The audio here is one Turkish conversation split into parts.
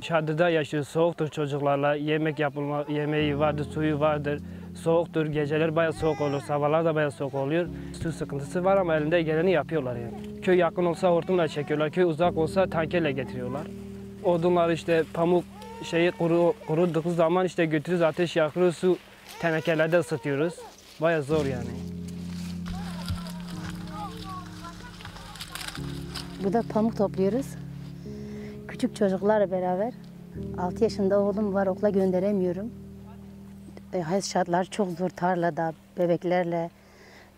Çadırda yaşıyor, soğuktur çocuklarla. Yemek yapılma, yemeği vardır, suyu vardır. Soğuktur, geceler bayağı soğuk olur, sabahlar da bayağı soğuk oluyor. Su sıkıntısı var ama elinde geleni yapıyorlar yani. Köy yakın olsa hortumla çekiyorlar, köy uzak olsa tankerle getiriyorlar. Odunlar işte pamuk şeyi kuru, kurudukları zaman işte götürürüz ateş yakıyoruz, su tenekelerde ısıtıyoruz. Bayağı zor yani. Burada pamuk topluyoruz. Küçük çocuklarla beraber. 6 yaşında oğlum var okula gönderemiyorum. E, hayat şartları çok zor tarlada bebeklerle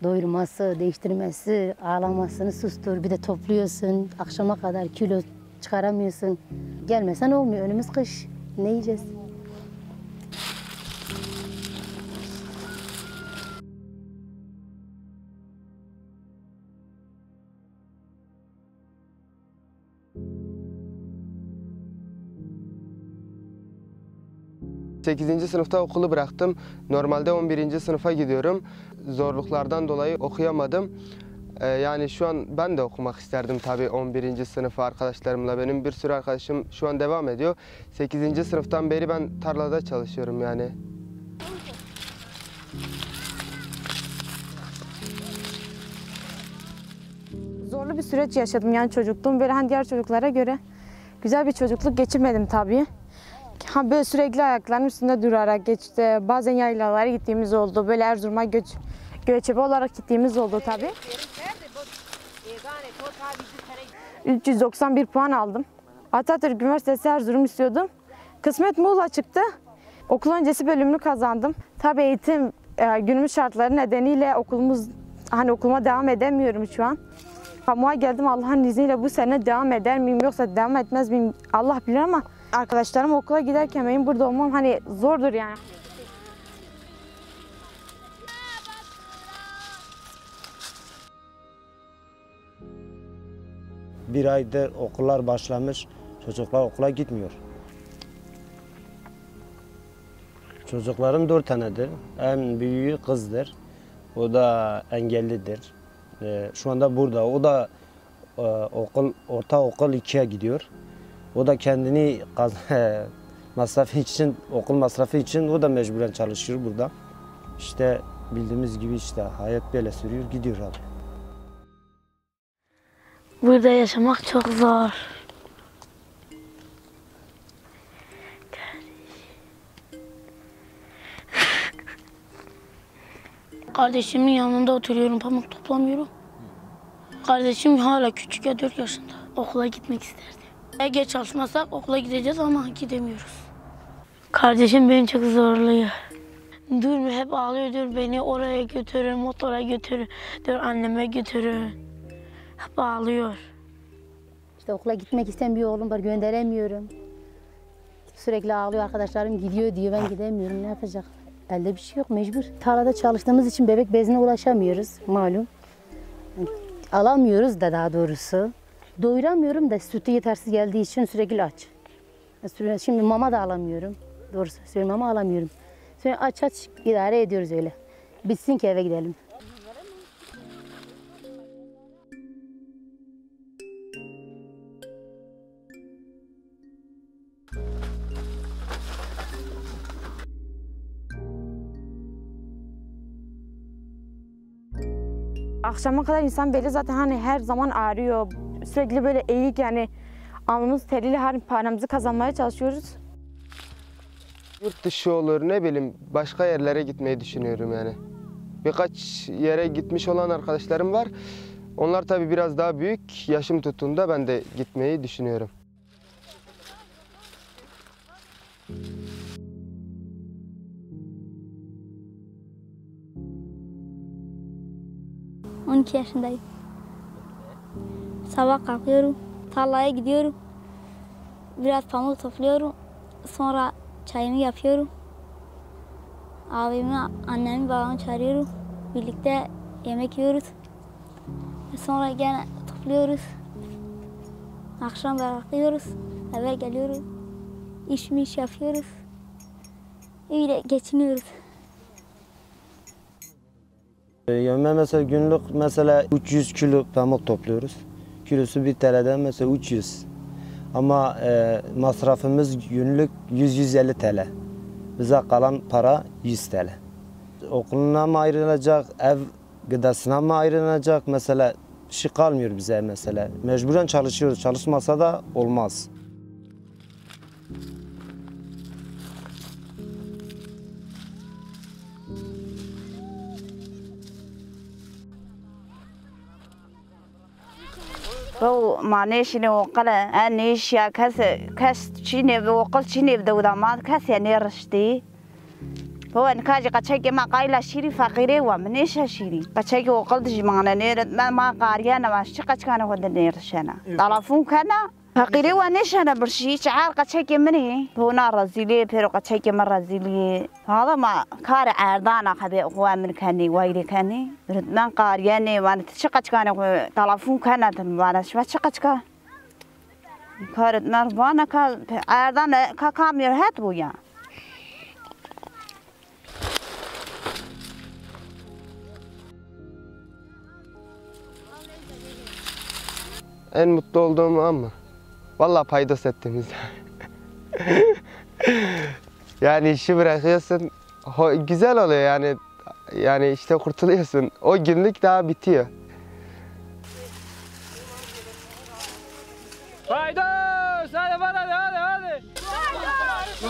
doyurması, değiştirmesi, ağlamasını sustur. Bir de topluyorsun akşama kadar kilo çıkaramıyorsun. Gelmesen olmuyor önümüz kış. Ne yiyeceğiz? Sekizinci sınıfta okulu bıraktım. Normalde 11. sınıfa gidiyorum. Zorluklardan dolayı okuyamadım. Ee, yani şu an ben de okumak isterdim tabii 11. sınıfı arkadaşlarımla. Benim bir sürü arkadaşım şu an devam ediyor. 8. sınıftan beri ben tarlada çalışıyorum yani. Zorlu bir süreç yaşadım yani çocukluğum böyle hani diğer çocuklara göre güzel bir çocukluk geçirmedim tabii. Ha böyle sürekli ayaklarının üstünde durarak geçti. Bazen yaylalara gittiğimiz oldu. Böyle Erzurum'a göç, göçebe olarak gittiğimiz oldu tabii. 391 puan aldım. Atatürk Üniversitesi Erzurum istiyordum. Kısmet Muğla çıktı. Okul öncesi bölümünü kazandım. Tabii eğitim e, günümüz şartları nedeniyle okulumuz hani okuluma devam edemiyorum şu an. Kamuğa geldim Allah'ın izniyle bu sene devam eder miyim yoksa devam etmez miyim Allah bilir ama arkadaşlarım okula giderken benim burada olmam hani zordur yani. Bir aydır okullar başlamış, çocuklar okula gitmiyor. Çocuklarım dört tanedir. En büyüğü kızdır. O da engellidir. Ee, şu anda burada. O da e, okul ortaokul 2'ye gidiyor. O da kendini masrafı için, okul masrafı için o da mecburen çalışıyor burada. İşte bildiğimiz gibi işte hayat böyle sürüyor, gidiyor abi. Burada yaşamak çok zor. Kardeşimin yanında oturuyorum, pamuk toplamıyorum. Kardeşim hala küçük ya 4 yaşında. Okula gitmek isterdi. Eğer çalışmasak okula gideceğiz ama gidemiyoruz. Kardeşim beni çok zorluyor. Dur hep ağlıyor diyor beni oraya götürün, motora götürün, diyor anneme götürün. Hep ağlıyor. İşte okula gitmek isteyen bir oğlum var gönderemiyorum. Sürekli ağlıyor arkadaşlarım gidiyor diyor ben gidemiyorum ne yapacak? Elde bir şey yok mecbur. Tarlada çalıştığımız için bebek bezine ulaşamıyoruz malum. Alamıyoruz da daha doğrusu. Doyuramıyorum da sütü yetersiz geldiği için sürekli aç. Sürekli- Şimdi mama da alamıyorum. Doğrusu söyleyeyim mama alamıyorum. Sürekli aç aç idare ediyoruz öyle. Bitsin ki eve gidelim. Akşama kadar insan beli zaten hani her zaman ağrıyor. Sürekli böyle eğik yani alnımız teriyle her paramızı kazanmaya çalışıyoruz. Yurt dışı olur ne bileyim başka yerlere gitmeyi düşünüyorum yani. Birkaç yere gitmiş olan arkadaşlarım var. Onlar tabii biraz daha büyük. Yaşım tuttuğunda ben de gitmeyi düşünüyorum. Hı. 12 yaşındayım. Sabah kalkıyorum, tarlaya gidiyorum. Biraz pamuk topluyorum. Sonra çayımı yapıyorum. Abimi, annemi, babamı çağırıyorum. Birlikte yemek yiyoruz. Sonra gene topluyoruz. Akşam bırakıyoruz. Eve geliyoruz. İş mi iş yapıyoruz. Öyle geçiniyoruz. Ee, Yani mesela günlük mesela 300 kilo pamuk topluyoruz. Kilosu 1 TL'den mesela 300. Ama e, masrafımız günlük 100-150 TL. Bize kalan para 100 TL. Okuluna mı ayrılacak, ev gıdasına mı ayrılacak mesela bir şey kalmıyor bize mesela. Mecburen çalışıyoruz. Çalışmasa da olmaz. بو مانيشني وقلا انيش يا كاس كاس تشيني وقل تشيني بدو دامات كاس يعني رشتي هو ان کاجی قتشي ما قایلا قايلا فقیره و ومنيش شيري قتشي وقل تجي معنا نير ما قاريانا ما شي قتش كان هو نير شنا طرفون كنا کنه فقیره و نشنا برشي شعار قچه مني هو نار رزيلي بيرو قچه من رزيلي هذا ما كار عردانا خبي اخوة من كاني وايلي كاني من قارياني وانا تشقچ كان تلفون كانت وانا شو تشقچ كان كارت نار وانا كا عردانا كا كامير هات بويا En mutlu olduğum an mı? Vallahi paydos ettiğimizde. yani işi bırakıyorsun. güzel oluyor yani. Yani işte kurtuluyorsun. O günlük daha bitiyor. Faydos! Hadi hadi hadi hadi.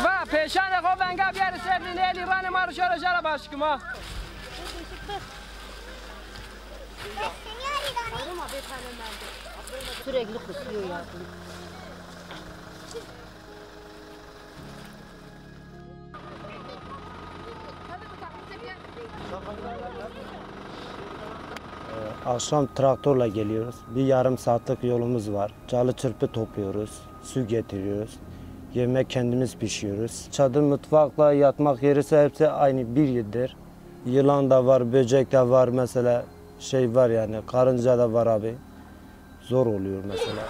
Va peşane ko ben gab yer serli neli rani mar şara şara başkım ha. Sürekli kusuyor ya. Akşam traktörle geliyoruz. Bir yarım saatlik yolumuz var. Calı çırpı topluyoruz. Su getiriyoruz. Yemek kendimiz pişiyoruz. Çadır mutfakla yatmak yerisi hepsi aynı bir yerdir. Yılan da var, böcek de var mesela. Şey var yani, karınca da var abi. Zor oluyor mesela.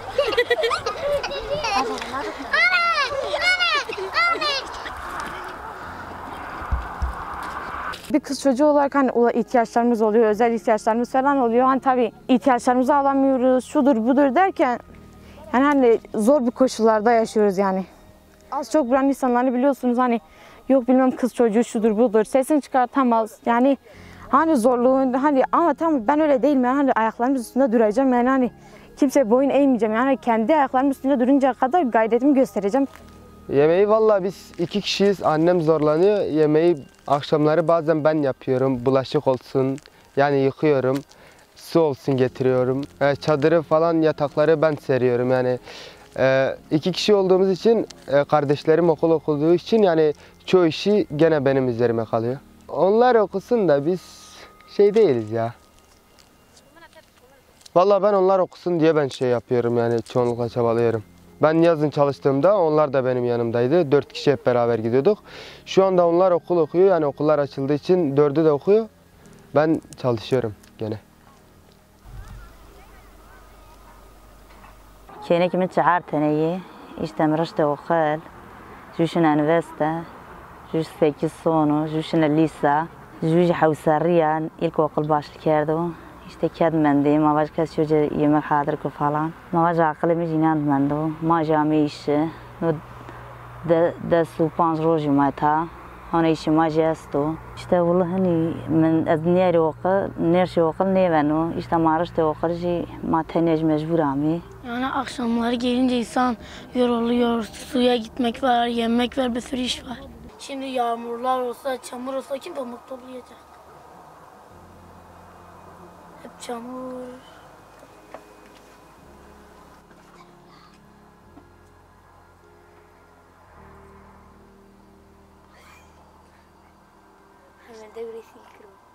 Bir kız çocuğu olarak hani ihtiyaçlarımız oluyor, özel ihtiyaçlarımız falan oluyor. Hani tabii ihtiyaçlarımızı alamıyoruz, şudur budur derken yani hani zor bir koşullarda yaşıyoruz yani. Az çok buranın insanları biliyorsunuz hani yok bilmem kız çocuğu şudur budur sesini çıkartamaz. Yani hani zorluğun hani ama tamam ben öyle değilim yani hani ayaklarımın üstünde duracağım yani hani kimseye boyun eğmeyeceğim yani kendi ayaklarımın üstünde duruncaya kadar gayretimi göstereceğim. Yemeği vallahi biz iki kişiyiz. Annem zorlanıyor. Yemeği akşamları bazen ben yapıyorum. Bulaşık olsun. Yani yıkıyorum. Su olsun getiriyorum. E, çadırı falan yatakları ben seriyorum. Yani e, iki kişi olduğumuz için e, kardeşlerim okul okuduğu için yani çoğu işi gene benim üzerime kalıyor. Onlar okusun da biz şey değiliz ya. Vallahi ben onlar okusun diye ben şey yapıyorum yani çoğunlukla çabalıyorum. Ben yazın çalıştığımda onlar da benim yanımdaydı. Dört kişi hep beraber gidiyorduk. Şu anda onlar okul okuyor. Yani okullar açıldığı için dördü de okuyor. Ben çalışıyorum gene. كينك من شعار تنية إشتم رشتة وخال جوشنا انفستا جوش سيكي صونو جوشنا ليسا جوج حوساريا إلكو işte kedmendi, ma baş kes şöyle yemek hazır ku falan. Ma baş aklım hiç inanmadı. Ma cami işi, no de de su panz roji ma ta. İşi ma jesto. İşte valla hani ben az niye roka, niye şey roka niye ben o. İşte marış de roka ji ma mecbur ami. Yani akşamları gelince insan yoruluyor, suya gitmek var, yemek var, bir sürü iş var. Şimdi yağmurlar olsa, çamur olsa kim pamuk toplayacak? Hep çamur. Hemen devresi yıkırım.